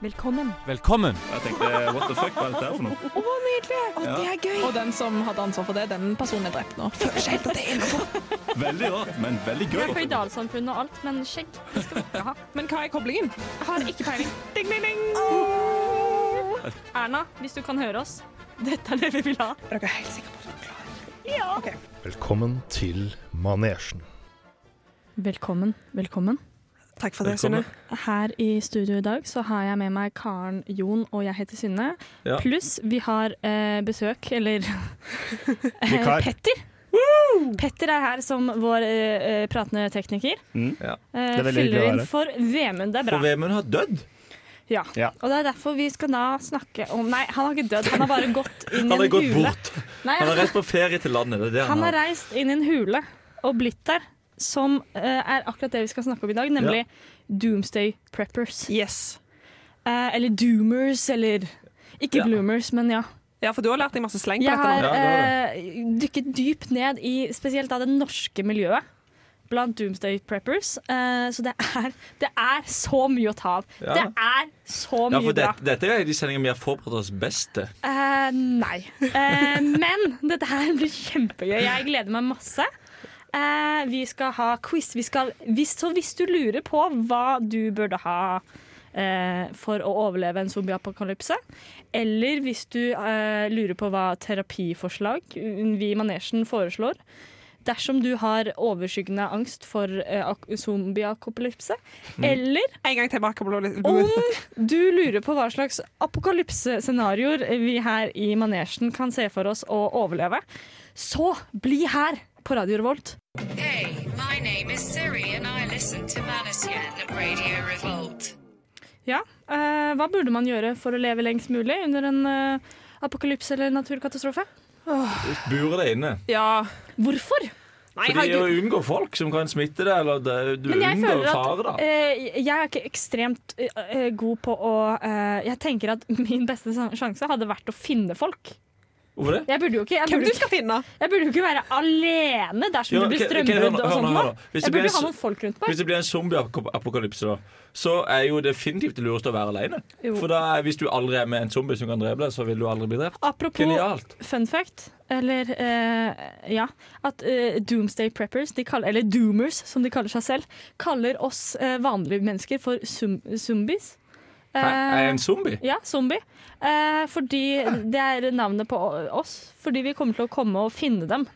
Velkommen. Velkommen! Jeg tenkte, what the fuck, hva er dette for noe? Å, nydelig! Oh, Ja. det er gøy. Og den som hadde ansvar for det, den personen er drept nå. Føler seg helt at det er innenfor. Veldig rart, men veldig Vi gøy. har føydalsamfunn og alt, men skjegg det skal vi ikke ha. Men hva er koblingen? Jeg har ikke peiling. Ding, ding, ding. Erna, hvis du kan høre oss, dette er det vi vil ha. Er dere helt sikre på at dere er klare? Ja. Velkommen til manesjen. Velkommen, velkommen. Takk for det, Synne. Her i studio i dag så har jeg med meg Karen, Jon og jeg heter Synne. Ja. Pluss vi har eh, besøk, eller eh, Vikar. Petter. Petter er her som vår eh, pratende tekniker. Mm. Ja. Eh, Det er fyller inn for Vemund. Det er bra. For Vemund har dødd. Ja. Ja. Og det er derfor vi skal da snakke om Nei, han har ikke dødd. Han har bare gått inn Han i har en gått hule. bort. Nei, Han har reist på ferie til landet. Det er det han han har har. reist inn i en hule og blitt der. Som eh, er akkurat det vi skal snakke om i dag, nemlig Doomsday Preppers. Yes. Eh, eller Doomers, eller Ikke Ja. Bloomers, men ja. Ja, for du har lært deg masse sleng på Jeg dette har nå. Eh, dykket dypt ned i spesielt da det norske miljøet. Blant Doomsday Preppers. Eh, så det er, det er så mye å ta av. Ja. Det er så Ja, mye for det, dette, dette er de sendingene vi har forberedt oss best til. Eh, nei. Eh, men dette her blir kjempegøy. Jeg gleder meg masse. Eh, vi skal ha quiz. Vi skal, hvis, så hvis du lurer på hva du burde ha eh, for å overleve en zombieapokalypse, eller hvis du eh, lurer på hva terapiforslag vi i Manesjen foreslår Dersom du har overskyggende angst for eh, zombieapokalypse, eller En gang tilbake på blå om du lurer på hva slags apokalypsescenarioer vi her i manesjen kan se for oss å overleve, så bli her på Radio Revolt. Hey, my name is Siri and I listen to Manasian Radio Revolt. Ja, eh, Hva burde man gjøre for å leve lengst mulig under en eh, apokalypse eller naturkatastrofe? Bure deg inne. Ja. Hvorfor? Nei, Fordi å herregud. unngå folk som kan smitte deg, eller det, du Men jeg unngår føler at fare, da. eh, jeg er ikke ekstremt eh, eh, god på å eh, Jeg tenker at min beste sjanse hadde vært å finne folk. Hvorfor det? Jeg burde jo ikke, jeg Hvem du skal finne? jeg burde jo ikke være alene dersom det blir strømbrudd og det Jeg burde ha noen folk rundt meg. Hvis det blir en zombieapokalypse, da, så er jo definitivt det lureste å være alene. Jo. For da, hvis du aldri er med en zombie som kan drepe deg, så vil du aldri bli drept. Apropos Genialt. fun fact, eller eh, ja, at eh, Doomsday Preppers, de kaller, eller Doomers som de kaller seg selv, kaller oss eh, vanlige mennesker for zombies. Hæ? Er jeg en zombie? Ja, zombie. Eh, fordi det er navnet på oss. Fordi vi kommer til å komme og finne dem.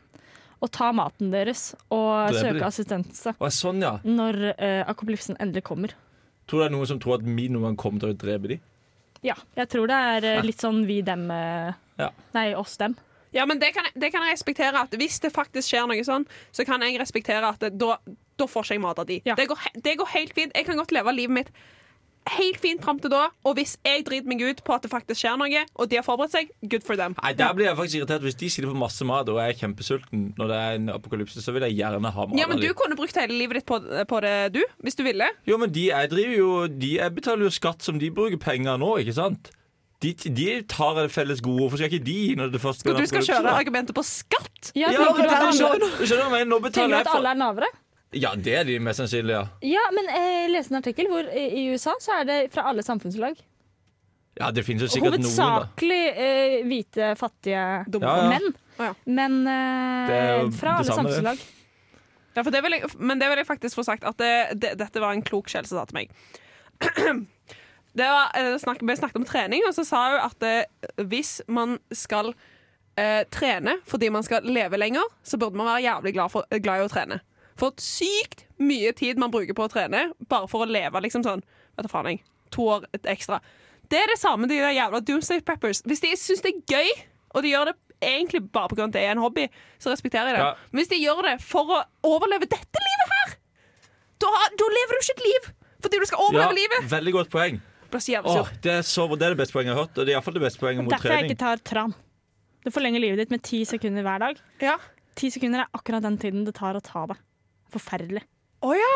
Og ta maten deres og Drepe søke de. assistanse Å, sånn, ja. når uh, apokalypsen endelig kommer. Tror du det er noen som tror at vi noen gang kommer til å drepe dem? Ja, jeg tror det er eh, litt sånn vi dem eh, Ja. Nei, oss dem. Ja, men det kan, jeg- det kan jeg respektere. at Hvis det faktisk skjer noe sånn, så kan jeg respektere at det, da, da får ikke jeg mat av de. Ja. Det, går, he- det går helt fint. Jeg kan godt leve livet mitt helt fint fram til da. Og hvis jeg driter meg ut på at det faktisk skjer noe, og de har forberedt seg, good for them. Nei, Der blir jeg faktisk irritert Hvis de sitter på masse mat og jeg er kjempesulten når det er en apokalypse, så vil jeg gjerne ha mat Ja, men Du de. kunne brukt hele livet ditt på, på det, du, hvis du ville. Jo, men de jeg driver jo De jeg betaler jo skatt som de bruker penger nå, ikke sant? De, de tar det felles gode. Hvorfor skal ikke de når det først skal du skal kjøre argumentet på skatt. Ja, Ja, du alle, så- Skjønner du hva jeg mener? Nå tenker betaler du at alle er navere? Ja, det er de mest sannsynlig, ja. Ja, men eh, jeg leste en artikkel hvor eh, i USA så er det fra alle samfunnslag. Ja, det finnes jo sikkert noen. Hovedsakelig eh, hvite, fattige Dumme Ja, ja. menn. Oh, ja. Men eh, fra alle samme, samfunnslag. Ja, for det vil jeg, men det vil jeg faktisk få sagt at det, det, dette var en klok sjel som sa til meg. Det var, snak, vi snakket om trening, og så sa hun at eh, hvis man skal eh, trene fordi man skal leve lenger, så burde man være jævlig glad, for, glad i å trene. For sykt mye tid man bruker på å trene bare for å leve liksom sånn Vet du faen jeg, to år ekstra. Det er det samme de der jævla Doomsday Preppers. Hvis de syns det er gøy, og de gjør det egentlig bare pga. at det er en hobby, så respekterer jeg det. Ja. Men hvis de gjør det for å overleve dette livet her, da, da lever du ikke et liv! Fordi du skal overleve Ja, livet. veldig godt poeng. Åh, det, er så, det er det beste poenget jeg har hørt. Og det er iallfall det beste poenget mot Derfor jeg ikke tar tran. Du forlenger livet ditt med ti sekunder hver dag. Ja. Ti sekunder er akkurat den tiden det tar å ta det. Forferdelig. Å ja!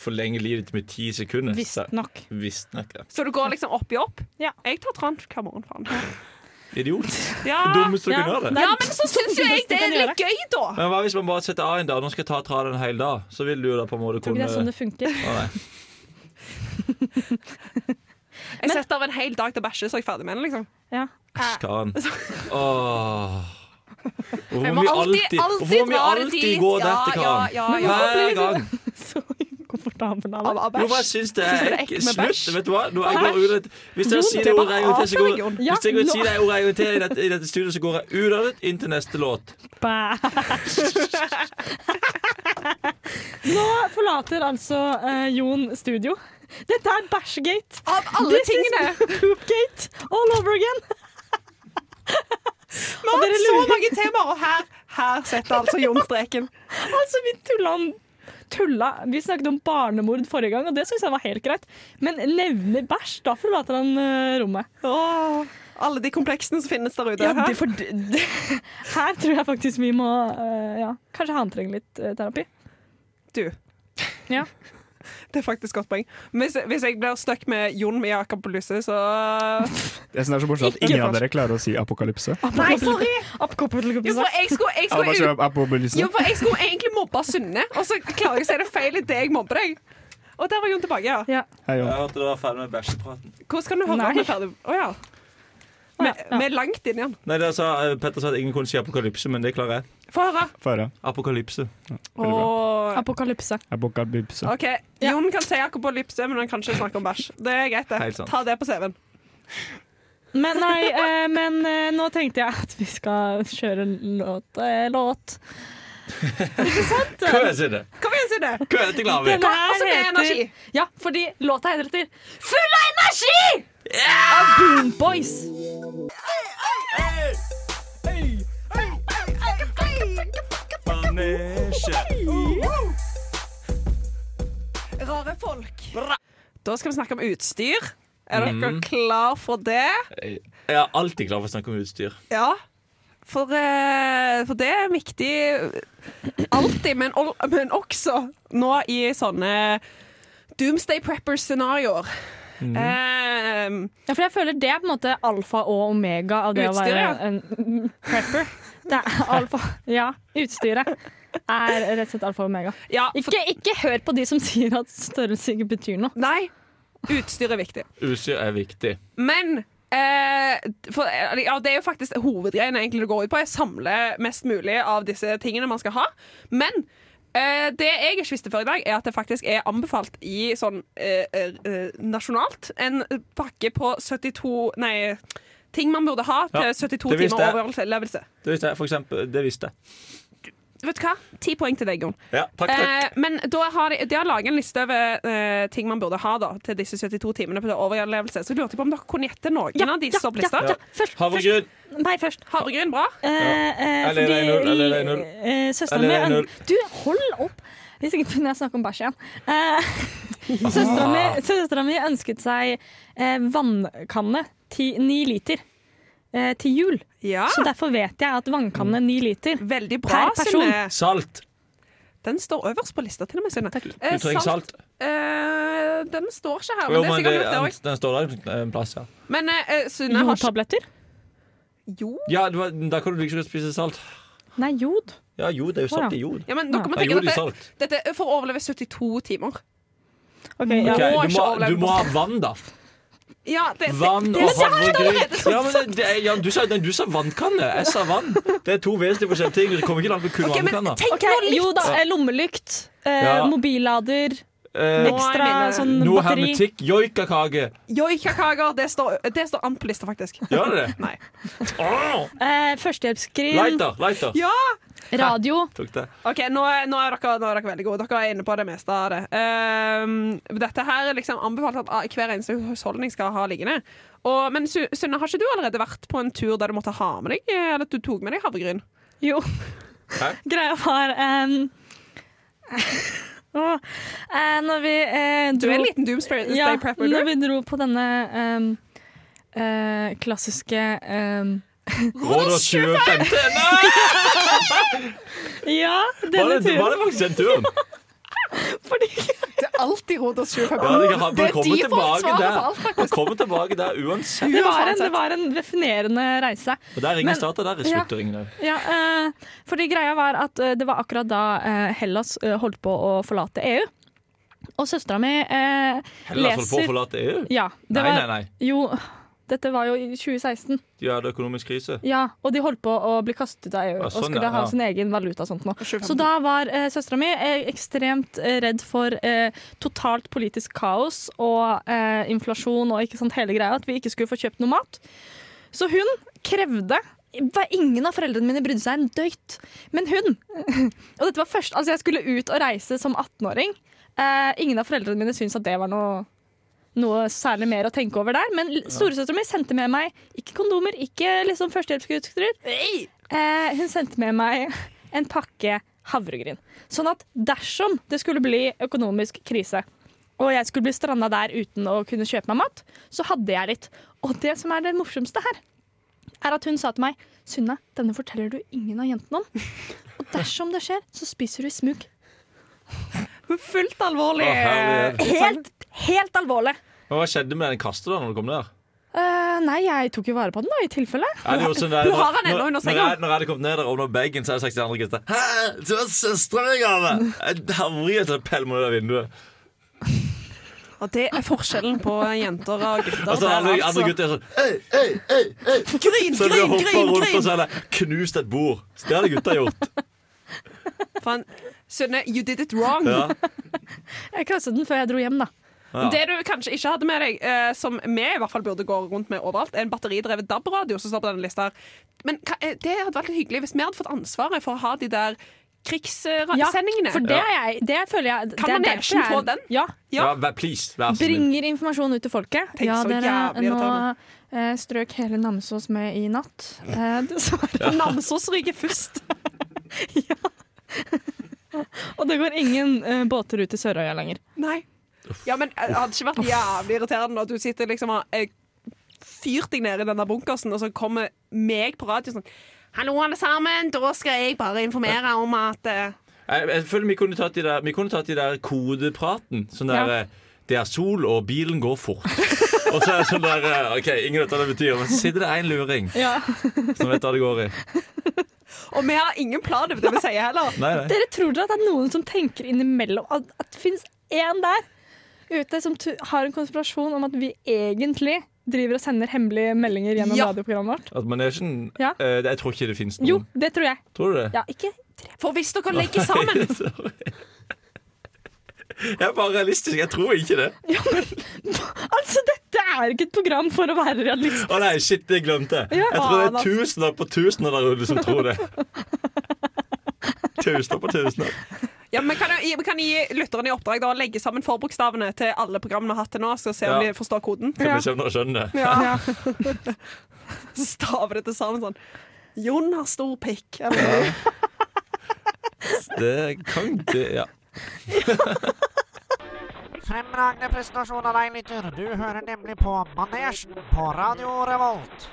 Forlenge livet med ti sekunder. Visstnok. Visstnok. ja. Så du går liksom opp i opp? Ja. Jeg tar tran hver morgen, faen. Idiot. Ja. Dummeste du Ja. kan gjøre det. Ja, men så syns jo jeg det er litt gøy, da! Men hva hvis man bare setter av en dag? Nå skal jeg ta traden en hel dag. Så vil du jo da på en måte Tror ikke det er sånn det funker. Nei. Jeg setter av en hel dag til å bæsje, så er jeg ferdig med den. liksom Ja. Æsj, Karen. Åh. Hvorfor må vi alltid, alltid, vi alltid gå Ja, dette, Karen? ja, ja, ja. Hver gang. Så ukomfortabel av det. Jo, bæsj. syns det er Slutt! Vet du hva? Nå, jeg går ut. Hvis dere sier det det ordet bare en gang til, så går. Ja, Hvis jeg nå- sier det ordet en gang til i dette, i dette studioet, så går jeg ut av det inn til neste låt. Bæ. Nå forlater altså uh, Jon studio. Dette er bæsjgate. Av alle This tingene! poopgate all over again. Vi har hatt så mange temaer, og her, her setter altså Jon streken. Altså, vi tulla tulla. Vi snakket om barnemord forrige gang, og det syns jeg var helt greit. Men nevner bæsj, da forlater han uh, rommet. Åh, alle de kompleksene som finnes der ute. Ja, her. det, for, det, her tror jeg faktisk vi må uh, ja, Kanskje han trenger litt uh, terapi. Du. Ja. Det er faktisk godt poeng. Hvis, hvis jeg blir stuck med Jon i Akapolyse, så Jeg synes det er så morsomt at ingen av dere klarer å si apokalypse. Nei, sorry! Apokalypse. Jo, for jeg skulle, jeg Ja, hva skulle, jo, for jeg skulle egentlig mobbe Synne, og så klarer jeg å si det feil idet jeg mobber deg. Og der var Jon tilbake, ja. Ja. Hei, Jon. Jeg hørte du var ferdig med bæsjepraten. Hvordan kan du høre Nei. om vi er ferdig? Å ja. Vi er langt inn igjen. Nei, det sa, eh, Petter sa at ingen kunne si apokalypse, men det klarer jeg. Få høre. Høre. Apokalypse. Ja, Og, Apokalypse. Apokalypse. OK, Jon kan si apokalypse, men han kan ikke snakke om bæsj. Det er greit, det. Ta det på CV-en. Men nei, eh, men eh, nå tenkte jeg at vi skal kjøre en låt. Eh, låt. Ikke sant? Hva er det? Kom igjen, Synne! det er dette klarer vi? Den her Altså, med energi. Ja, fordi låta heter etter Full av energi! Av Boom Boys. Rare folk. Da skal vi snakke om utstyr. Er dere klar for det? Jeg er alltid klar for å snakke om utstyr. Ja. For, eh, for det er viktig alltid, men, men også nå i sånne Doomsday Prepper-scenarioer. Eh, Ja, for jeg føler det er på en måte alfa og omega av det å være en mm, prepper. Det er alfa Ja, utstyret er rett og slett alfa og omega. ja, for, Ikke, ikke hør på de som sier at størrelse ikke betyr noe. nei, utstyr er viktig. Utstyr er viktig. Men eh, for, ja, det er jo faktisk hovedgreiene egentlig det går ut på. Jeg samler mest mulig av disse tingene man skal ha. Men det jeg ikke visste før i dag, er at det faktisk er anbefalt i sånn eh, eh, nasjonalt en pakke på 72 Nei, ting man burde ha til Ja, 72 det timer overlevelse. Det visste jeg, for eksempel. Det visste jeg. Vet du hva? Ti poeng til deg, Jon. Ja, takk, takk. Eh, men da har de, de har laget en liste over eh, ting man burde ha da, til disse 72 timene på overlevelse. Så jeg lurte på om dere kunne gjette noen av disse opp lista. Ja. Først, Havregryn. først, meg først. Havregryn, bra. Eh, eh, Eller fordi 1-0, eller 1-0. eh, søsteren min 1-0. Du, hold opp! Hvis ikke begynner jeg å snakke om bæsj igjen. Eh, Søstera mi, søstera mi ønsket seg eh, vannkanne ti, ni liter eh, til jul. Ja, Så derfor vet jeg at vannkanne ni liter veldig bra, per person. Synne. Salt. Den står øverst på lista til og med, Synne. Du Eh, trenger salt. eh, den står ikke her, Jo, men det er men sikkert det, lurt, det den, òg. den står der en plass, ja. Men eh, Synne har ikke Jodtabletter? Jo. Ja, du, da kan du like godt spise salt. Nei, jod. Ja, jod. Det er jo salt i jod. Ja, men dere må Det er tenke jod at salt. dette, dette er for å overleve 72 timer. Ok, Ok, ja. må du, ikke må, overleve du må ha vann, da. Ja, det, det, Vann det, og havregryn. Ja, men det, det, Jan, du, sa, du sa vannkanne. Jeg sa vann. Det er to vesentlig forskjellige ting. Du kommer ikke langt med kun okay, men vannkanna. tenk Ok, nå litt. jo da, eh, lommelykt, eh, Ja. mobillader, Eh, ekstra mine- sånn noe batteri. hermetikk. Joikakake. Joikakaker, det står, det står an på lista, faktisk. Gjør det det? Nei. Oh! Eh, Førstehjelpsskrin, Lighter. lighter. Ja! radio. Det. OK, nå, er- nå, er dere, nå er dere veldig gode. Dere er inne på det meste av det. Ehm, dette her er liksom anbefalt at hver eneste husholdning skal ha liggende. Og, men Sunne, har ikke du allerede vært på en tur der du måtte ha med deg Eller at du tok med deg havregryn? Jo. Hæ? Greia var um, Åh, eh, Når vi eh, Du er en liten doomsday ja, prepper, Når vi dro på denne um, uh, klassiske um, Rådås 25. Ja, Var denne turen. var det faktisk den turen? Fordi Det er alltid Rodos 25. Ja, det, han, Det er kommer default tilbake der. alt. Han kommer tilbake der uansett. det var, en, det var en definerende reise. Og der ringer Men- der er slutter å ringe. Ja, uh, fordi greia var at uh, det var akkurat da uh, Hellas holdt på å forlate EU. Og søstera mi leser Hellas holdt på å forlate EU? Ja. Det Nei, var, nei, nei. Jo, dette var jo i 2016. De hadde økonomisk krise. Ja, og de holdt på å bli kastet av EU Ja, og sånn, skulle ja, ha sin egen valuta og sånt nå. Så da var eh, søstera mi eh, ekstremt eh, redd for eh, totalt politisk kaos og eh, inflasjon og ikke sant, hele greia, at vi ikke skulle få kjøpt noe mat. Så hun krevde Ingen av foreldrene mine brydde seg en døyt. Men hun Og dette var først Altså, jeg skulle ut og reise som 18-åring. Eh, ingen av foreldrene mine syntes at det var noe noe særlig mer å tenke over der. Men storesøstera mi sendte med meg ikke kondomer, ikke liksom førstehjelpsutstyr. Eh, hun sendte med meg en pakke havregryn. Sånn at dersom det skulle bli økonomisk krise, og jeg skulle bli stranda der uten å kunne kjøpe meg mat, så hadde jeg litt. Og det som er det morsomste her, er at hun sa til meg Sunne, denne forteller du ingen av jentene om. Og dersom det skjer, så spiser du i smug. Fullt alvorlig. Å. Helt, helt alvorlig. Men Hva skjedde med den kastet da når du kom der? Eh, nei, jeg tok jo vare på den da, i tilfelle. Er det jo sånn der, Du har den ennå under når, senga. jeg, når jeg hadde kommet ned der under bagen, så hadde jeg sagt til de andre gutta Hæ, det var søstera mi i gave! Jeg havrer til å pelle meg ut av vinduet. Og det er forskjellen på jenter og gutter. Og så der, andre, altså. andre gutter er sånn Hei, hei, hei, hei. Grin, Så de gryn, hopper gryn, rundt, og gryn! så jeg knust et bord. Så det hadde gutta gjort. Faen, Sunne, you did it wrong. Ja. Jeg kastet den før jeg dro hjem, da. Ja. Det du kanskje ikke hadde med deg, eh, som vi i hvert fall burde gå rundt med overalt, er en batteridrevet DAB-radio som står på denne lista. her. Men hva, eh, det hadde vært litt hyggelig hvis vi hadde fått ansvaret for å ha de der krigssendingene. for det, er jeg, det føler jeg Kan man er derfor jeg- få den? Ja. Ja, vær- please, vær så snill. Bringer informasjon ut til folket. Tenk ja, så dere, jævlig nå irriterende. eh, strøk hele Namsos med i natt. Eh, dessverre. Namsos ryker først. Og det går ingen eh, båter ut til Sørøya lenger. Nei. Ja, men eh, det hadde ikke vært jævlig irriterende at du sitter liksom og eh, fyrt deg ned i denne bunkersen, og så kommer meg på radio sånn Hallo, alle sammen. Da skal jeg bare informere om at uh... Jeg, jeg føler vi kunne tatt de der, vi kunne tatt de der kodepraten. Sånn der Ja. eh, Det er sol, og bilen går fort. og så er det sånn der eh, OK, ingen vet hva det betyr, men så sitter det en luring ja. som vet hva det går i. Og vi har ingen plan over det vi sier heller. Nei, nei. Dere tror dere at det er noen som tenker innimellom at, at det finnes én der ute som har en konspirasjon om at vi egentlig driver og sender hemmelige meldinger gjennom Ja. radioprogrammet vårt? At manesjen Ja. uh, Jeg tror ikke det finnes noen. Jo, det tror jeg. Tror du det? Ja, ikke For hvis dere legger sammen Jeg er bare realistisk. Jeg tror ikke det. Altså, dette er ikke et program for å være realistisk. Å nei, shit, det glemte jeg. Ja. Jeg tror det er tusener på tusener der ute som tror det. Tusener på tusener. Ja, men kan jeg, Vi kan gi lytterne i oppdrag da, å legge sammen forbokstavene til alle programmene vi har hatt til nå. Skal se om Ja. de forstår koden. Kan vi skjønne skjønner det? Ja. Så staver det til sammen sånn Jon har stor pikk. Eller Det kan det, ja. Fremragende presentasjon av deg, lytter. Du hører nemlig på Manesjen på Radio Revolt.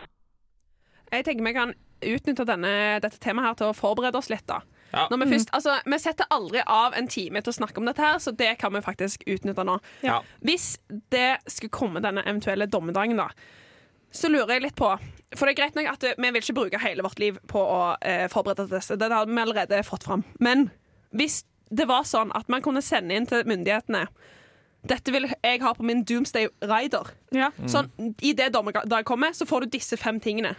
Jeg tenker vi kan utnytte denne, dette temaet her til å forberede oss litt. da Ja. Når vi, først, altså, vi setter aldri av en time til å snakke om dette, her så det kan vi faktisk utnytte nå. Ja. Hvis det skulle komme denne eventuelle dommedagen, da, så lurer jeg litt på For det er greit nok at vi vil ikke bruke hele vårt liv på å eh, forberede dette. Det har vi allerede fått fram. Men hvis det var sånn at man kunne sende inn til myndighetene dette vil jeg ha på min Doomsday Rider. Ja. Sånn, I det dommedag kommer, så får du disse fem tingene.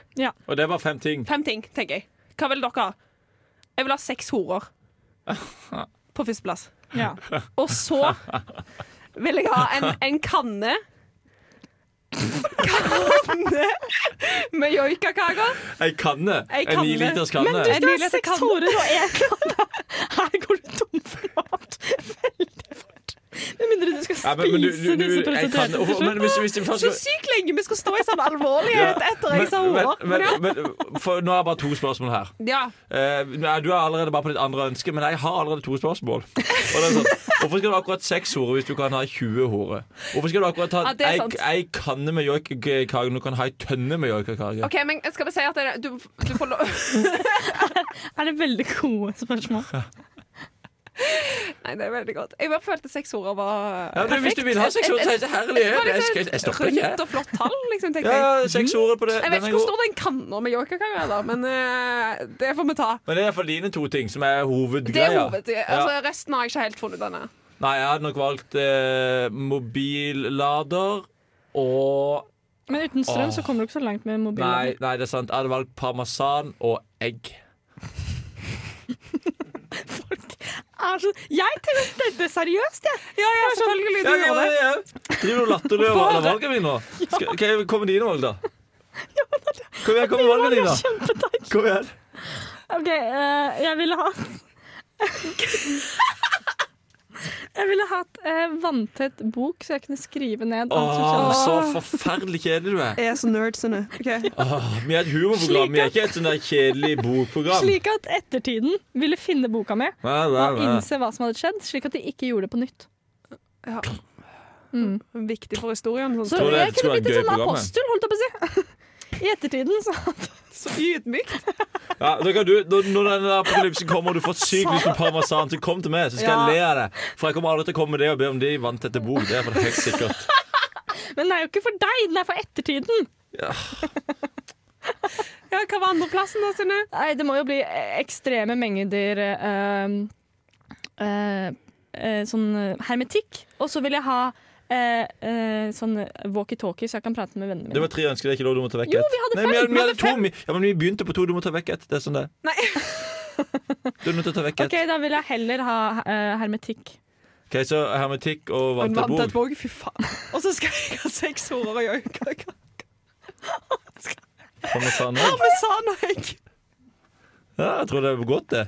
Og det var fem ting. Fem ting, tenker jeg. Hva vil dere ha? Jeg vil ha seks horer. På førsteplass. Ja. Og så vil jeg ha en, en kanne. Kanne med joikakaker. Ei kanne. Ei En ni kanne. Men du skal ha seks kanne. horer og én kanne! Her går du tom for mat veldig fort. Med mindre du skal Ja, spise men, men, du, du, du, disse prostituerte til slutt. Så sykt lenge vi skal stå i sånn alvorlighet etter jeg sa men, men, Men for nå er det bare to spørsmål her. ja. Uh, du er allerede bare på ditt andre ønske, men jeg har allerede to spørsmål. Og det er sånn, hvorfor skal du akkurat seks horer hvis du kan ha 20 horer? Hvorfor skal du akkurat ha Ja, ei, kanne med joikakake når du kan ha ei tønne med joikakake? OK, men skal vi si at det, du, du får lov Er det veldig gode spørsmål? Nei, det er veldig godt. Jeg bare følte seks var Ja, men hvis du vil ha seks så er det herlighet. Det var stopper ikke. rundt og flott tall, liksom, tenker jeg. ja, seks på det. Jeg vet er ikke hvor stor den kanna med joikakaker er, da, men uh, det får vi ta. Men det er iallfall dine to ting som er hovedgreia. Det er hoved. Altså, resten har jeg ikke helt funnet denne. Nei, jeg hadde nok valgt eh, mobillader og Men uten strøm Åh. så kommer du ikke så langt med mobillader. Nei, nei, det er sant. Jeg hadde valgt parmesan og egg. Er så, jeg tenkte det seriøst, jeg. Ja, ja, selvfølgelig. Du Ja, ja, gjør det. ja, ja. Driver du og latterliggjør alle valgene mine nå? Skal, kan jeg komme med dine valg, da? Kom igjen, kom med valgene dine. Kjempeteit. Kom igjen. OK, uh, jeg ville ha Jeg ville hatt eh, vanntett bok, så jeg kunne skrive ned alt som Åh, skjedde. så forferdelig kjedelig du er. Jeg er så nerdsene. Okay. Åh, vi er et humorprogram, vi er ikke et sånn der kjedelig bokprogram. Slik at ettertiden ville finne boka mi Nei, nei, og nei. innse hva som hadde skjedd, slik at de ikke gjorde det på nytt. Ja. Mm. Viktig for historien. Sånn. Så Tror du det jeg skulle kunne være blitt gøy en sånn program, apostel, holdt jeg på å si. I ettertiden så Så ydmykt. Ja, da kan du, når, når den apokalypsen kommer og du får sykt lyst på parmesan, så kom til meg, så skal Ja. jeg le av det. For jeg kommer aldri til å komme med det og be om det vant dette bok. Det er for helt sikkert. Men den er jo ikke for deg, den er for ettertiden. Ja, hva var andreplassen da, Synne? Nei, det må jo bli ekstreme mengder uh, uh, uh, sånn hermetikk. Og så vil jeg ha eh, eh, sånn walkietalkie, så jeg kan prate med vennene mine. Det var tre ønsker, det er ikke lov du må ta vekk Jo, ett. vi hadde Nei, fem, vi hadde, vi vi hadde hadde to, vi, ja, men vi begynte på to, du må ta vekk ett. Det er sånn det. Nei. Du er nødt til å ta vekk OK, da vil jeg heller ha eh, hermetikk. Ok, så hermetikk og vant et vanntett bok, fy faen. Og så skal jeg ha seks horer i øyet. Parmesan og egg. Parmesan og egg. Ja, jeg tror det er godt, det.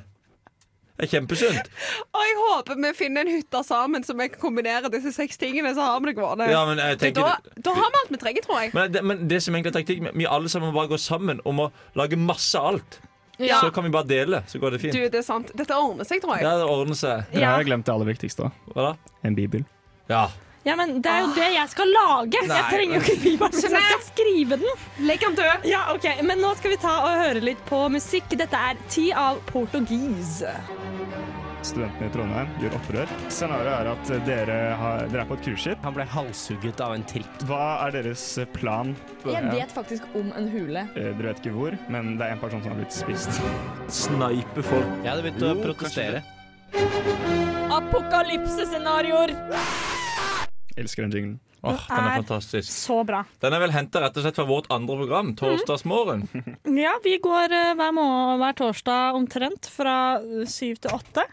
Det er kjempesunt. Og jeg håper vi finner en hytte sammen som vi kan kombinere disse seks tingene. Så har vi det gående. Ja, men jeg da, tenker da har vi alt vi trenger, tror jeg. men det, men det som egentlig er taktikk, vi alle sammen må bare gå sammen om å lage masse alt. Ja. Så kan vi bare dele, så går det fint. Du, det er sant. Dette ordner seg, tror jeg. Ja, det ordner seg. Ja. Jeg har glemt det aller viktigste. da. Hva da? En bibel. Ja. Ja, men det er jo det jeg skal lage. Nei, jeg trenger jo ikke bibelen, så jeg skal skrive den. Legg han død. Ja, ok, Men nå skal vi ta og høre litt på musikk. Dette er Ti av portugise. Studentene i Trondheim gjør opprør. Scenarioet er at dere, har, dere er på et cruiseskip. Han ble halshugget av en trikk. Hva er deres plan? Jeg vet faktisk om en hule. Eh, Dere vet ikke hvor, men det er en person som har blitt spist. Snipe folk. Jeg hadde begynt å Jo, protestere. Apokalypsescenarioer. Elsker den jinglen. Oh, den er er- fantastisk. Så bra. Den er vel henta rett og slett fra vårt andre program, Torsdagsmorgen. Ja, vi går eh, hver, morgen, hver torsdag omtrent fra eh, syv til åtte.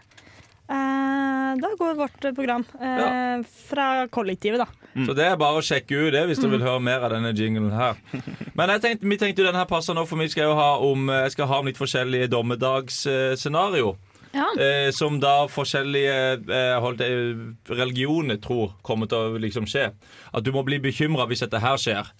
Eh, da går vårt program eh, fra kollektivet, da. Så det er bare å sjekke ut det hvis dere vil høre mer av denne jinglen her. Men jeg tenkte, vi tenkte jo denne her passer nå, for vi skal jo ha om, jeg skal ha om litt forskjellige dommedagsscenario. Ja. Eh, som da forskjellige eh, religioner tror kommer til å liksom skje. At du må bli bekymra hvis dette her skjer.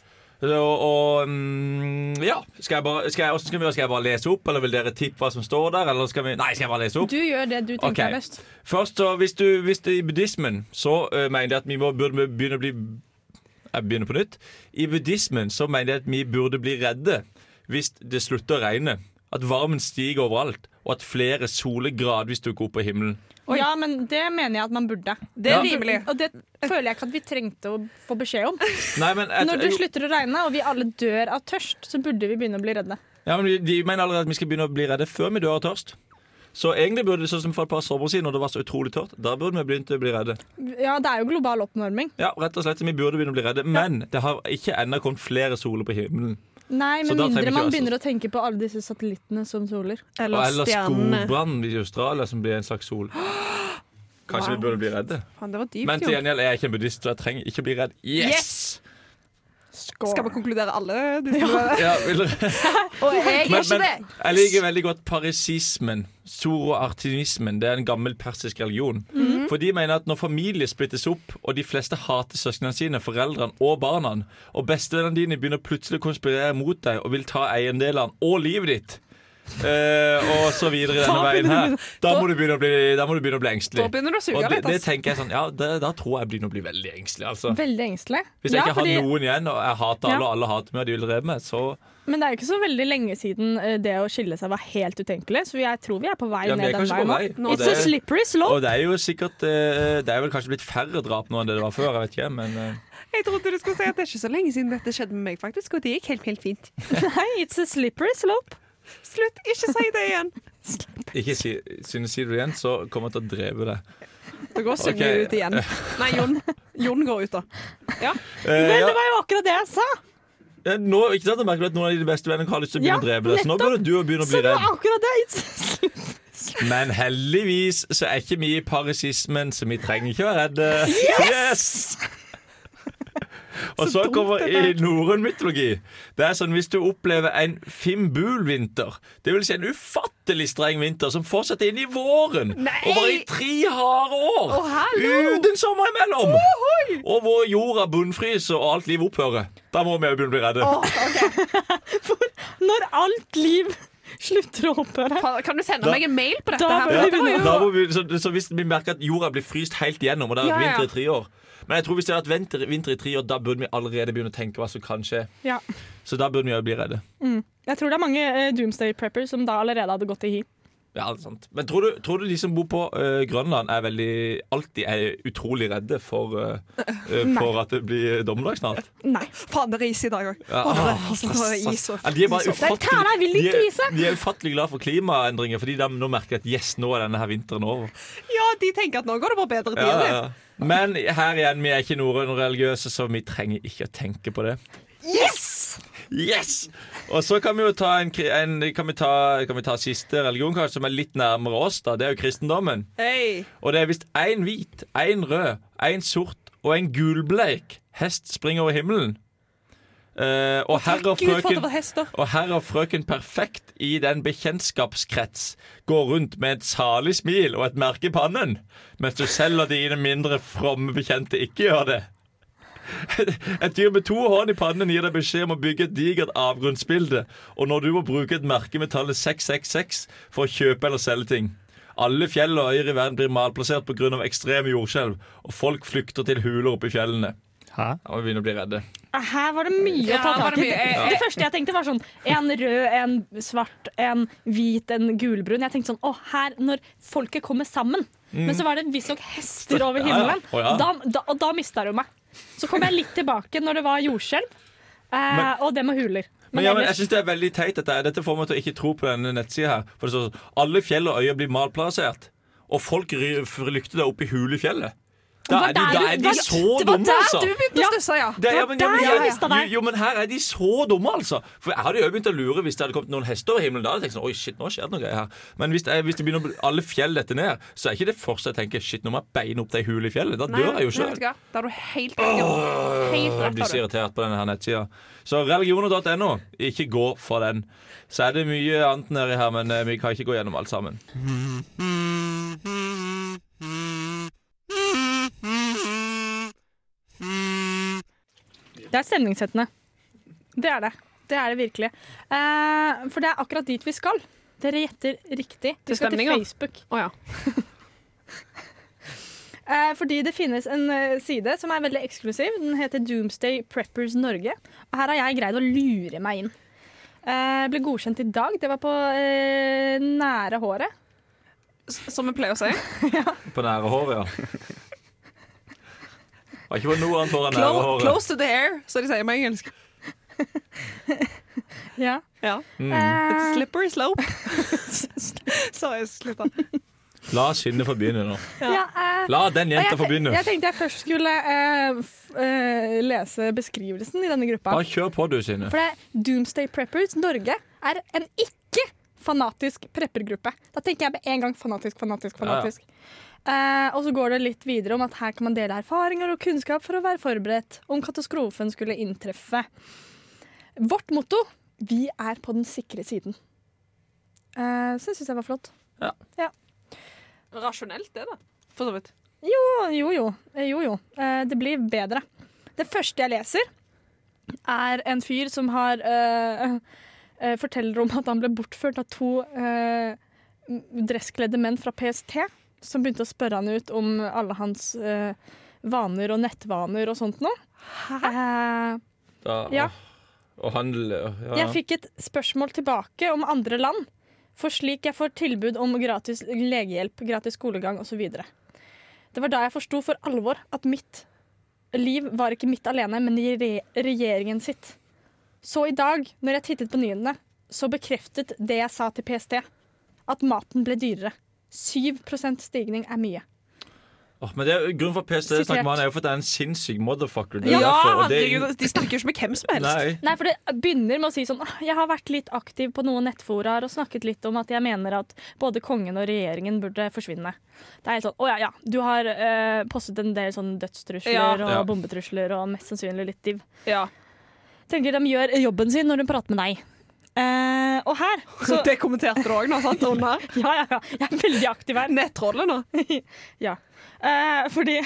Og, og mm, ja skal jeg, bare, skal, jeg, skal, vi, skal jeg bare lese opp, eller vil dere tippe hva som står der? Eller skal vi, nei, skal jeg bare lese opp? Du gjør det du tenker okay. er best. Først så, hvis, du, hvis det i buddhismen Så uh, mener jeg at vi må, burde begynne å bli Jeg begynner på nytt I buddhismen så mener jeg at vi burde bli redde Hvis det slutter å regne At varmen stiger overalt Og at flere soler gradvis dukker opp på himmelen Ja, men det mener jeg at man burde. Det er Ja. rimelig. Og det føler jeg ikke at vi trengte å få beskjed om. Nei, men jeg, Når det slutter å regne og vi alle dør av tørst, så burde vi begynne å bli redde. ja, men de, mener allerede at vi skal begynne å bli redde Før vi dør av tørst Så egentlig burde det sånn som for et par sommer siden Når det var så utrolig tørt Da burde vi begynt å bli redde Ja, det er jo global oppnorming. Ja, rett og slett, vi burde begynne å bli redde Men det har ikke enda kommet flere soler på himmelen Nei, men med mindre man begynner å tenke på alle disse satellittene som soler. Eller eller stjernene. skogbrann i Australia som blir en slags sol. Kanskje Wow. vi burde bli redde. Fan, det var dypt, Men til gjengjeld er jeg ikke en buddhist, så jeg trenger ikke bli redd. Yes! Skal vi konkludere alle? Ja, vil dere? Og jeg er ikke det. jeg liker veldig godt parisismen. Zoroartinismen. Det er en gammel persisk religion. Mhm. For de mener at når familier splittes opp, og de fleste hater søsknene sine, foreldrene og barna, og bestevennene dine begynner plutselig å konspirere mot deg og vil ta eiendelene og livet ditt eh, og så videre denne Da veien her. Da må du begynne å bli, da må du begynne å bli engstelig. Da begynner du å suge Og det, litt. det tenker jeg sånn, ja, det, Da tror jeg jeg begynner å bli veldig engstelig. altså Veldig engstelig. Hvis jeg Ja, ikke fordi- har noen igjen, og jeg hater alle, Ja. alle hater meg, og de vil drepe meg, så Men det er jo ikke så veldig lenge siden eh, det å skille seg var helt utenkelig, så jeg tror vi er på vei Ja, er ned den veien vei. nå. It's det- a slippery slope. Og det er jo sikkert eh, Det er vel kanskje blitt færre drap nå enn det det var før. Jeg vet ikke, men Jeg trodde du skulle si at det er ikke så lenge siden dette skjedde med meg, faktisk. Og det gikk helt, helt fint. Nei, it's a slippery slope. Slutt, ikke si det igjen. ikke si, synes si det igjen, så kommer jeg til å drepe deg. Da går Sunniva okay. ut igjen. Nei, Jon. Jon går ut, da. Ja. Eh, Vel, ja. det var jo akkurat det jeg sa! Ja, Nå, ikke sant, jeg merker at Noen av dine beste venner har lyst til å begynne Ja, å drepe deg. Så nå burde du begynne å bli redd. Så det var akkurat det! Men heldigvis så er ikke vi i parisismen, så vi trenger ikke å være redde. Yes! Og så kommer i norrøn mytologi. Det er sånn Hvis du opplever en fimbulvinter, det vil si en ufattelig streng vinter som fortsetter inn i våren, over i tre harde år, uten sommer imellom, og hvor jorda bunnfryser og alt liv opphører, da må vi jo begynne å bli redde. Når alt liv slutter å opphøre. Kan du sende Da- meg en mail på dette? Da her? Ja, vi jo- da må vi, så, så hvis vi merker at jorda blir fryst helt igjennom, og det har vært Ja, ja. vinter i tre år Men jeg tror hvis det har vært vinter, vinter i tre år, da burde vi allerede begynne å tenke hva som kan skje. Ja. Så da burde vi jo bli redde. Jeg tror det er mange eh, Doomsday Preppers som da allerede hadde gått i hi. Ja, det er sant. Men tror du, tror du de som bor på uh, Grønland, er veldig, alltid er utrolig redde for, uh, for at det blir dommedag snart? Nei. Faen, det er is i dag òg. Ja, ah, og- Ja, de er bare ufattelig, de er- De er ufattelig glad for klimaendringer, fordi de nå merker at yes, nå er denne her vinteren over. Ja, de tenker at nå går det bare bedre tider. Men her igjen, vi er ikke norrøne religiøse, så vi trenger ikke å tenke på det. Yes! Yes! Og så kan vi jo ta en, en kan vi ta, kan vi ta siste religion, kanskje, som er litt nærmere oss. da Det er jo kristendommen. Hey. Og det er visst én hvit, én rød, én sort og en gulbleik hest springer over himmelen. Uh, og herr og frøken og herr og frøken Perfekt i den bekjentskapskrets går rundt med et salig smil og et merke i pannen, mens du selv og dine mindre fromme bekjente ikke gjør det. Et dyr med to hånd i pannen gir deg beskjed om å bygge et digert avgrunnsbilde, og når du må bruke et merke med tallet 666 for å kjøpe eller selge ting. Alle fjell og øyer i verden blir malplassert pga. ekstreme jordskjelv, og folk flykter til huler oppe i fjellene. Hæ? Da må vi begynne å bli redde. Her var det mye Ja, å ta tak i. Det, Det første jeg tenkte, var sånn en rød, en svart, en hvit, en gulbrun. Jeg tenkte sånn å, her, når folket kommer sammen. Men så var det visstnok hester over Ja, ja. himmelen. Ja. Da, da, og da mista du meg. Så kom jeg litt tilbake når det var jordskjelv, eh, og det med huler. Men, ja, men jeg synes det er veldig teit dette. Dette får meg til å ikke tro på denne nettsida her. For det står sånn Alle fjell og øyer blir malplassert, og folk flykter deg opp i hule i fjellet. Da er de, der da du- er de var- så Det var der altså. du begynte å stusse, ja. Det, ja, men, ja, men, ja, jo, jo, men her er de så dumme, altså. For jeg hadde jo begynt å lure hvis det hadde kommet noen hester over himmelen. Da hadde jeg tenkt sånn, oi shit, nå skjer det noe greier her Men hvis, jeg, hvis det begynner alle fjell dette ned, så er ikke det første jeg tenker shit, nå må jeg beine opp de hule i fjellet. Da Nei, dør jeg jo sjøl. Da er du helt rett. Oh, Jeg blir så irritert på denne her nettsida. Så religioner.no, ikke gå for den. Så er det mye annet nedi her, men eh, vi kan ikke gå gjennom alt sammen. Det er stemningssettende. Det er det. Det er det virkelig. Eh, for det er akkurat dit vi skal. Dere gjetter riktig. Vi skal til? Facebook. Oh, ja. Eh, fordi det finnes en eh, side som er veldig eksklusiv. Den heter Doomsday Preppers Norge. Og her har jeg greid å lure meg inn. Eh, ble godkjent i dag. Det var på eh, nære håret. S- Som vi pleier å si. På nære håret, ja. Var ikke på noe annet hår enn nære Close, close to the hair, som de sier på engelsk. Ja. Ja. Mm. Eh, It's slippery slope. Så jeg slutta. La skinnet få begynne nå. ja, eh, La den jenta få begynne. jeg tenkte jeg først skulle uh, f eh, lese beskrivelsen i denne gruppa. Bare kjør på, du, Synne. For det er Doomsday Preppers Norge er en ikke-fanatisk preppergruppe. Da tenker jeg med en gang fanatisk, fanatisk, fanatisk. Eh, og så går det litt videre om at her kan man dele erfaringer og kunnskap for å være forberedt om katastrofen skulle inntreffe. Vårt motto vi er på den sikre siden. Eh, så det syns jeg var flott. Ja. Rasjonelt, det, da. For så vidt. Jo, jo, jo. Eh, jo, jo. Eh, det blir bedre. Det første jeg leser, er en fyr som har eh, eh, forteller om at han ble bortført av to eh, dresskledde menn fra PST, som begynte å spørre han ut om alle hans eh, vaner og nettvaner og sånt noe. Hæ? Da, Ja. Og han ja, jeg fikk et spørsmål tilbake om andre land. For slik jeg får tilbud om gratis legehjelp, gratis skolegang osv. Det var da jeg forsto for alvor at mitt liv var ikke mitt alene, men i re regjeringen sitt. Så i dag, når jeg tittet på nyhetene, så bekreftet det jeg sa til PST. At maten ble dyrere. 7% stigning er mye. Oh, men det er, Grunnen for PST snakker med han er jo for at det er en sinnssyk motherfucker. Det Ja, er derfor, og det er herregud, de snakker jo ikke med hvem som helst. Nei. Nei, for det begynner med å si sånn Jeg har vært litt aktiv på noen nettforaer og snakket litt om at jeg mener at både kongen og regjeringen burde forsvinne. Det er helt sånn Å ja, ja. Du har eh, postet en del sånn dødstrusler Ja. og Ja. bombetrusler og mest sannsynlig litt div. Ja. Tenker de gjør jobben sin når de prater med deg. Eh, og her så, Det kommenterte du òg nå, sant? Under Ja, ja, ja. Jeg er veldig aktiv her. nettrollet nå. ja. Uh, fordi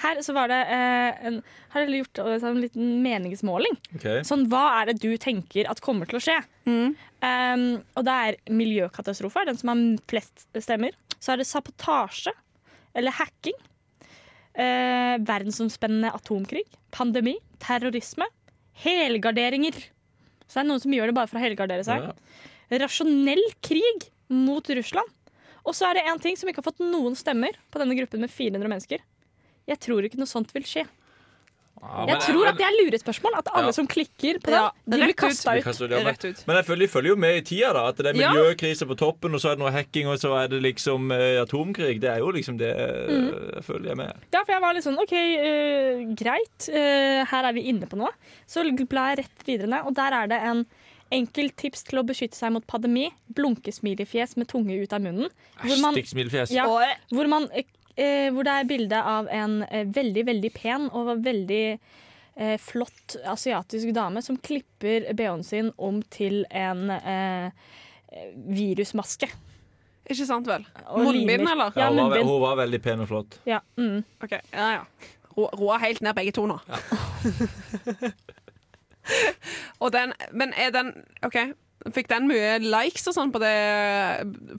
her så var det uh, en, Har dere gjort eh, sånn en liten meningsmåling? Okay. Sånn, hva er det du tenker at kommer til å skje? Um, og det er miljøkatastrofe, er den som har flest stemmer. Så er det sabotasje, eller hacking. Eh, verdensomspennende atomkrig. Pandemi. Terrorisme. Helgarderinger. Så det er noen som gjør det bare for å helgardere seg. Ja. Rasjonell krig mot Russland. Og så er det en ting som ikke har fått noen stemmer på denne gruppen med 400 mennesker. Jeg tror ikke noe sånt vil skje. Ja, Jeg tror at det er lurespørsmål. At alle Ja. som klikker på Ja, de blir ut. kasta ut. kaster ja, men- ut. Men jeg føler de følger jo med i tida. da At det er miljøkrise på toppen, og så er det noe hacking, og så er det liksom uh, atomkrig. Det er jo liksom det Mm. jeg føler jeg med. Ja, for jeg var litt sånn OK, uh, greit. Uh, her er vi inne på noe. Så bla jeg rett videre ned, og der er det en enkelt tips til å beskytte seg mot pandemi. Blunkesmilefjes med tunge ut av munnen. Hvor man- Ja, hvor, man, eh, hvor det er bilde av en eh, veldig, veldig pen og veldig eh, flott asiatisk dame som klipper BH-en sin om til en eh, virusmaske. Ikke sant vel? Munnbind, eller? Ja, hun, var, hun var veldig pen og flott. Ja, mm. Ok, ja, ja. Roa helt ned begge to nå. og den, men er den OK, fikk den mye likes og sånn på det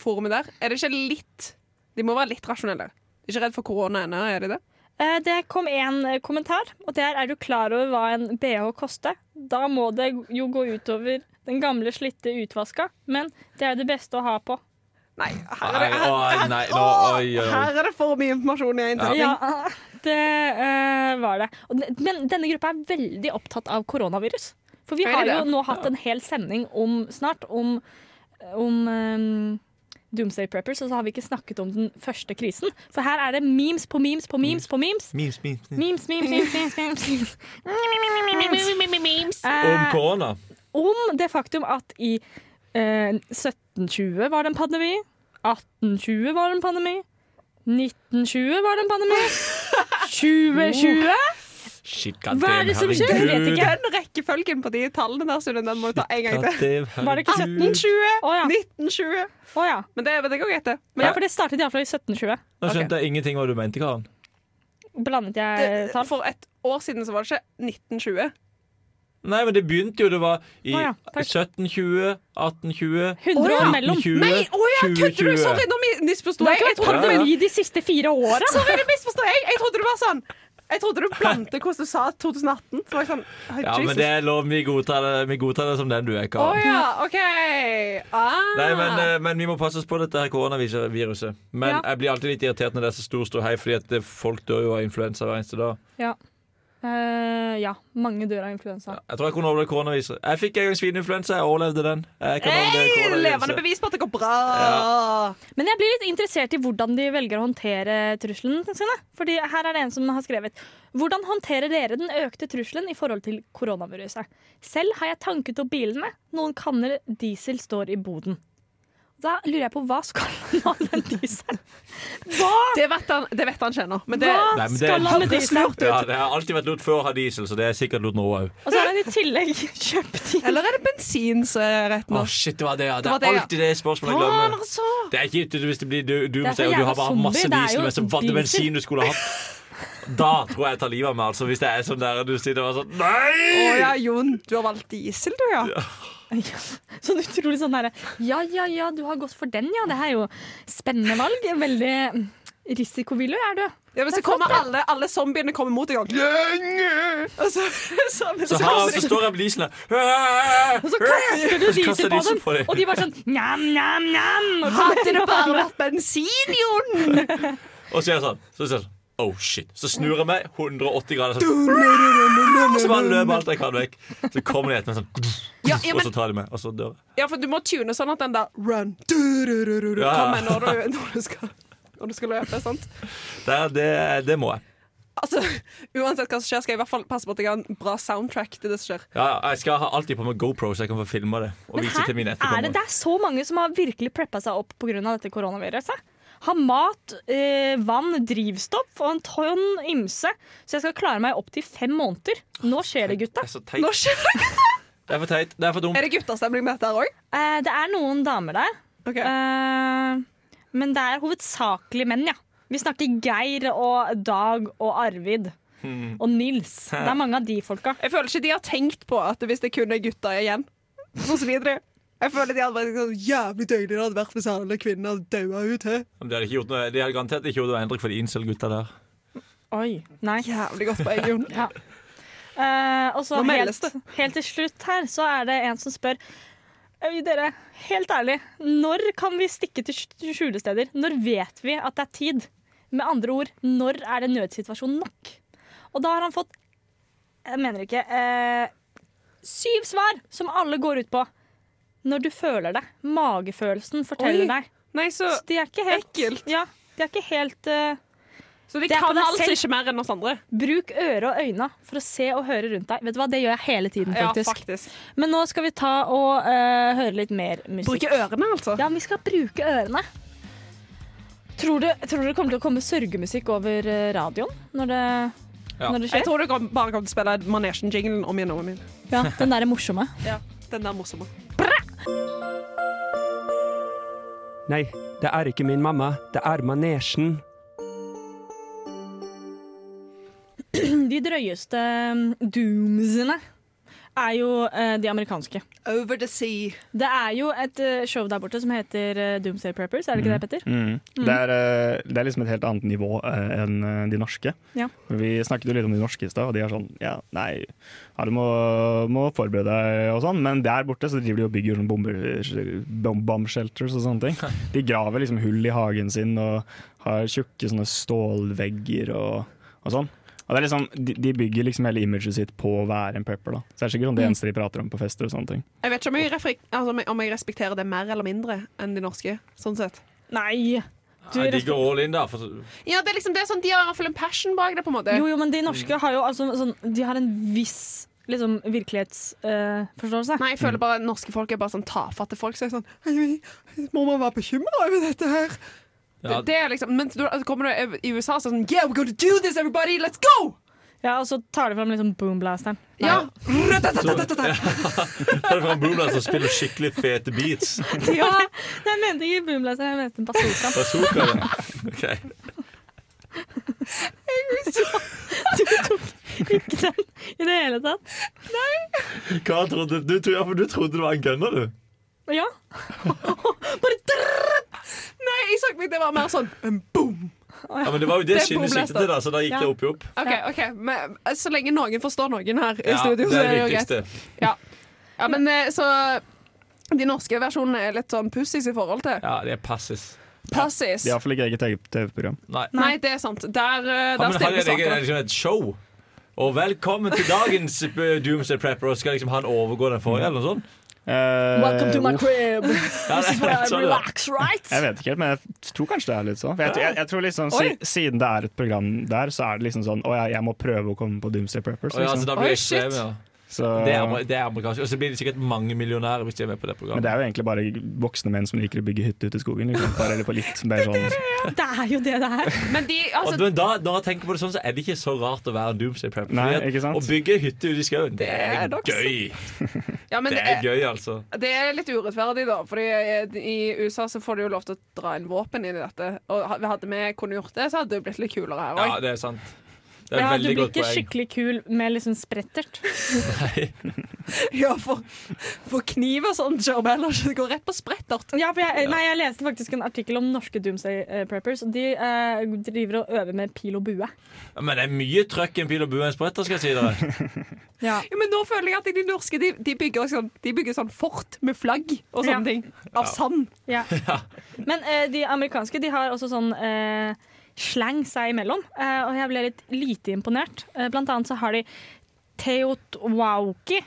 forumet der? Er det ikke litt De må være litt rasjonelle. Ikke redd for korona ennå, er de det? Eh, Det kom en eh, kommentar, og det er er du klar over hva en bh koster? Da må det jo gå utover den gamle, slitte utvaska, men det er jo det beste å ha på. Nei, her er det, her, her, her, oi. her er det for mye informasjon i én setning. Ja, det uh, var det. Men denne gruppa er veldig opptatt av koronavirus. For vi har jo nå hatt en hel sending om snart om, om eh, Doomsday Preppers, og så har vi ikke snakket om den første krisen. For her er det memes på memes på memes på memes. Memes, memes, memes. Memes, memes, memes. Om Eh, korona. om det faktum at i eh, 1720 var det en pandemi, 1820 var det en pandemi, 1920 var det en pandemi, 2020 Shit, Hva er det som skjer? Jeg vet ikke. Den rekkefølgen på de tallene der, Sunne, den må du ta en gang til. Var det ikke 1720? Oh, ja. 1920 Å ja. Men det, det går greit, det. Men ja, for det startet iallfall i 1720. Nå skjønte jeg ingenting hva du mente, Karen. Blandet jeg Det, tall? for et år siden så var det ikke 1920. Nei, men det begynte jo Det var i oh, ja, takk. 1720, 1820 100 år mellom. 1920, Nei, å ja, kødder du? Sorry, nå mi- misforsto Det jeg. Jeg trodde, pandemi de siste fire åra. sorry, det misforstod jeg. Jeg trodde det var sånn. Jeg trodde du blandet hvordan du sa 2018. Så var jeg sånn oh, Ja, men det er lov. Vi godtar det, vi godtar det som den du er, Karen. Oh, ja, OK. Ah. Nei, men, eh, men vi må passe oss på dette her koronaviruset. Men Ja. jeg blir alltid litt irritert når det er så stor ståhei, fordi at folk dør jo av influensa hver eneste dag. Ja. Eh, ja. Mange dør av influensa. Jeg tror jeg kunne overleve koronaviruset. Jeg fikk en gang svineinfluensa, jeg overlevde den. Jeg levende bevis på at det går bra. Men jeg blir litt interessert i hvordan de velger å håndtere trusselen sine. Fordi her er det en som har skrevet Hvordan håndterer dere den økte trusselen i forhold til koronaviruset? Selv har jeg tanket opp bilene. Noen kanner diesel står i boden. Da lurer jeg på hva skal han med all den dieselen? Hva, Det vet han, det vet han kjenner. Men det, hva Nei, men det- skal han med diesel? Ja, det har alltid vært lurt før å ha diesel, så det er sikkert lurt nå òg. Og så har han i tillegg kjøpt diesel. Eller er det bensin som er rett nå? Å, shit, det var det, ja. Det var er det, ja. alltid det spørsmålet jeg glemmer. altså! Det er ikke hvis det blir du, du, Det er og du har bare masse zombie, er diesel, men så var det bensin du skulle ha hatt. Da tror jeg jeg tar livet av meg, altså. Hvis det er sånn der du sitter og er sånn Å oh, ja, Jon, du har valgt diesel, du, ja. ja. Sånn utrolig sånn herre Ja, ja, ja, du har gått for den, ja. Det er jo spennende valg. Veldig risikovillig er du. Ja, men så kommer alle, alle zombiene kommer mot deg og så, så, Så, så har, kommer så står dieselen Og så kaster du lyset på dem, på dem. og de bare sånn njam, njam, njam. Hadde det bare vært bensin, Jon! Og så er jeg sånn. Så sier jeg sånn Oh shit. Så snur jeg meg 180 grader sånn. Og så bare løper alt jeg kan vekk. Så kommer de etter meg sånn, Ja, ja, og så tar de meg, og så dør jeg. ja, for du må tune sånn at den der run du, du, du, du, du, Ja. kommer når du, når du skal når du skal løpe. sant? Det, det, det må jeg. Altså, Uansett hva som skjer, skal jeg i hvert fall passe på at jeg har en bra soundtrack til det som skjer. Ja, jeg skal ha alltid på meg GoPro, så jeg kan få filma det. Og Men vise til mine her er det, det er så mange som har virkelig preppa seg opp pga. dette koronaviruset. Har mat, eh, vann, drivstoff og en tonn ymse. Så jeg skal klare meg opptil fem måneder. Nå skjer det, gutta. Det er så teit. Nå skjer det! gutta. Det er for teit. Det er for dumt. Er det guttastemning med dette her òg? Eh, det er noen damer der. Eh, men det er hovedsakelig menn, ja. Vi snakker Geir og Dag og Arvid. Hmm. Og Nils. Det er mange av de folka. Jeg føler ikke de har tenkt på at hvis det kun er gutta igjen, så sliter de. Jeg føler de hadde vært sånn jævlig døgnet hadde vært hvis alle kvinnene hadde daua ut He. Men De hadde, ikke gjort noe, de hadde garantert ikke gjort noe endring for de incel-gutta der. Oi. Nei. Jævlig godt poeng, Jon. Ja. Eh, og så Nå meldes helt, helt til slutt her så er det en som spør Øy, dere, helt ærlig, når kan vi stikke til skj- skjulesteder? Når vet vi at det er tid? Med andre ord, når er det nødsituasjon nok? Og da har han fått Jeg mener ikke eh, Syv svar som alle går ut på når du føler det. Magefølelsen forteller Oi. deg. Nei, så Så de er ikke helt ekkelt. Ja, de er ikke helt uh, Så de Det er kan altså ikke mer enn oss andre? Bruk øre og øyne for å se og høre rundt deg. Vet du hva, Det gjør jeg hele tiden, faktisk. Ja, faktisk. Men nå skal vi ta og uh, høre litt mer musikk. Bruke ørene, altså? Ja, vi skal bruke ørene. Tror du, tror du det kommer til å komme sørgemusikk over eh, radioen når det, Ja. når det skjer? Jeg tror du bare kommer til å spille Manesjen-jinglen om igjen og om igjen. Ja, Den derre morsomme. Ja, den der morsomme. Nei, det er ikke min mamma, det er manesjen. De drøyeste mm, doomsene er jo uh, de amerikanske. Over the sea. Det er jo et uh, show der borte som heter uh, Doomsday Preppers, er det ikke det, Petter? Mm. Det, er, det er liksom et helt annet nivå enn de norske. Ja. Vi snakket jo litt om de norske i stad, og de er sånn ja, nei, ja, du må, må forberede deg og sånn, men der borte så driver de og bygger sånn bomber, bomb, bomb shelters og sånne ting. De graver liksom hull i hagen sin og har tjukke sånne stålvegger og, og sånn. Og det er liksom, de, de bygger liksom hele imaget sitt på å være en prepper. da. Så det er sikkert sånn det Mm. eneste de prater om på fester og sånne ting. Jeg vet ikke om jeg, altså, om jeg- respekterer det mer eller mindre enn de norske. Sånn sett. Nei. Du Nei, de går all in da. For, Ja, det er liksom det er sånn, De har i hvert fall en passion bak det. på en måte Jo, jo, men de norske har jo altså sånn De har en viss liksom virkelighetsforståelse. Nei, jeg føler bare at norske folk er bare sånn tafatte folk. Så er sånn Må man være bekymra over dette her? Ja. Det, det er liksom, Men så kommer du i USA så er det sånn Yeah, we're gonna do this, everybody! Let's go! Ja, og så tar de fram liksom boomblasteren. Ja. Tar er boomblasteren som spiller skikkelig fete beats. ja. Jeg mente ikke boomblaster, jeg mente bazookaen. Bazooka, ja. Ok. Du tok ikke den i det hele tatt. Nei. Hva trodde du? Du, du trodde det var en gunner, du? Ja. Bare drrrr. Nei, jeg så meg det var mer sånn en boom. Ja, men Det var jo det Det skinnet siktet da, så da gikk Ja. det opp i opp. OK, ok, men Så lenge noen forstår noen her i Ja, studio, så er det jo greit. Ja. ja, men så De norske versjonene er litt sånn pussis i forhold til. Ja, det er passis. Passis. De har iallfall ikke eget TV-program. Nei. Nei, det er sant. Der, Ja, der stiller vi saker. liksom et show? Og velkommen til dagens Doomsday Prepper. Og skal liksom han overgå den forrige, eller noe sånt? Eh, Welcome to my crib. This is where er I relax, right? Jeg vet ikke helt, men jeg tror kanskje det er litt sånn. For jeg, jeg, jeg tror liksom, si, Siden det er et program der, så er det liksom sånn Å ja, jeg må prøve å komme på Doomsday Preppers. Og ja, så Liksom. da blir Oi, shit. Ja. Så, Det er, det er amerikansk. Og så blir det sikkert mange millionærer hvis de er med på det programmet. men det er jo egentlig bare voksne menn som liker å bygge hytte ute i skogen. Liksom. Bare eller på litt mer sånn Det er jo det det er. Men de, Og altså, men da, når jeg tenker på det sånn, så er det ikke så rart å være en Doomsday Prepper. Nei, ikke sant? Å bygge hytte ute i skauen, det er er gøy. ja, men Det det, er gøy, altså. det er litt urettferdig, da. Fordi eh, i USA så får du jo lov til å dra inn våpen inn i dette. Og hadde vi kunnet gjort det, så hadde det blitt litt kulere her Ja, òg. det er sant. Det er Ja, et du blir ikke poeng. skikkelig kul med liksom sprettert. Nei. Ja, for, for kniv og sånn kjører vi heller ikke. Det går rett på sprettert. Ja, for jeg, nei, jeg leste faktisk en artikkel om norske Doomsday eh, Preppers. Og de eh, driver og øver med pil og bue. Ja, Men det er mye trøkk i en pil og bue en spretter, skal jeg si dere. Ja. Ja, men nå føler jeg at de norske de, de, bygger, sånn, de bygger sånn fort med flagg og sånne Ja. ting. Av sand. Ja. Men eh, de amerikanske de har også sånn eh, slang seg imellom, eh, og jeg ble litt lite imponert. Eh, blant annet så har de Teotwauki,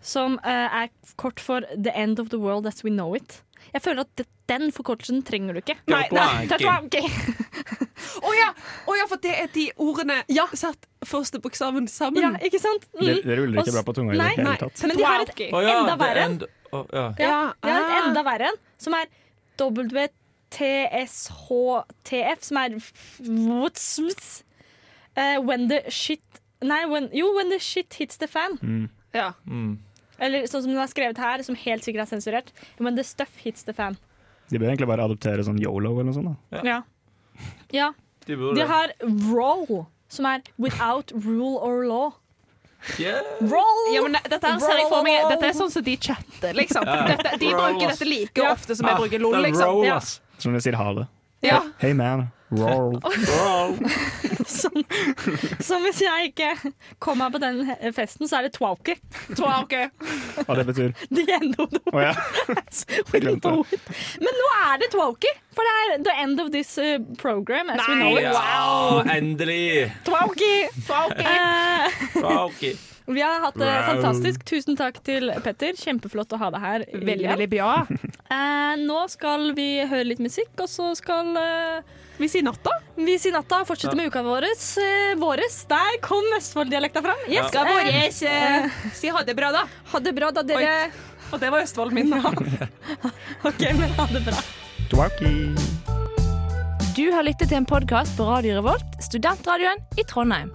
som eh, er kort for The End of the World As We Know It. Jeg føler at den forkortelsen trenger du ikke. Nei, Teotwauki. Å oh ja, oh ja, for det er de ordene satt første bokstaven sammen. Ja, ikke sant? Mm. Det, det ruller ikke bra på tunga i det Nei, hele nei. tatt. Men de har et ja, enda verre er en. å, ja. Ja, har et ah. enda verre en, som er WTSHTF, som er what's, eh, When the shit Nei, when, jo, when the shit hits the fan. Mm. Ja. Mm. Eller sånn som den er skrevet her, som helt sikkert er sensurert. When the stuff hits the fan. De bør egentlig bare adoptere sånn yolo eller noe sånt. da. Ja. ja. De burde De har roll, som er without rule or law. Yeah. Roll! Ja, men det- dette er roll. for meg Dette er sånn som de chatter, liksom. Ja. Dette, de Roll, bruker dette like Ja. ofte som jeg bruker LOL, liksom. roll, Ja. Som de sier ha det. Ja. Hey man, roll. Som, som hvis jeg ikke kom meg på den festen, så er det twalky. Twalky. Hva det betyr. The end of the ja. Jeg glemte det. Men nå er det twalky, for det er the end of this uh, program as we know it. Ja, endelig! Twalky! Eh, Ok. Vi har hatt det fantastisk. Tusen takk til Petter. Kjempeflott å ha deg her. Veldig, veldig bra. Eh, nå skal vi høre litt musikk, og så skal eh, Vi si natta. vi si natta fortsette med uka vår. Eh, våres. Der kom Østfold-dialekta fram. Yes. Skal eh, våres eh, si ha det bra, da. ha det bra, da, dere. Og det var Østfold min. OK, men ha det bra. Twacky. Du har lyttet til en podkast på Radio Revolt, studentradioen i Trondheim.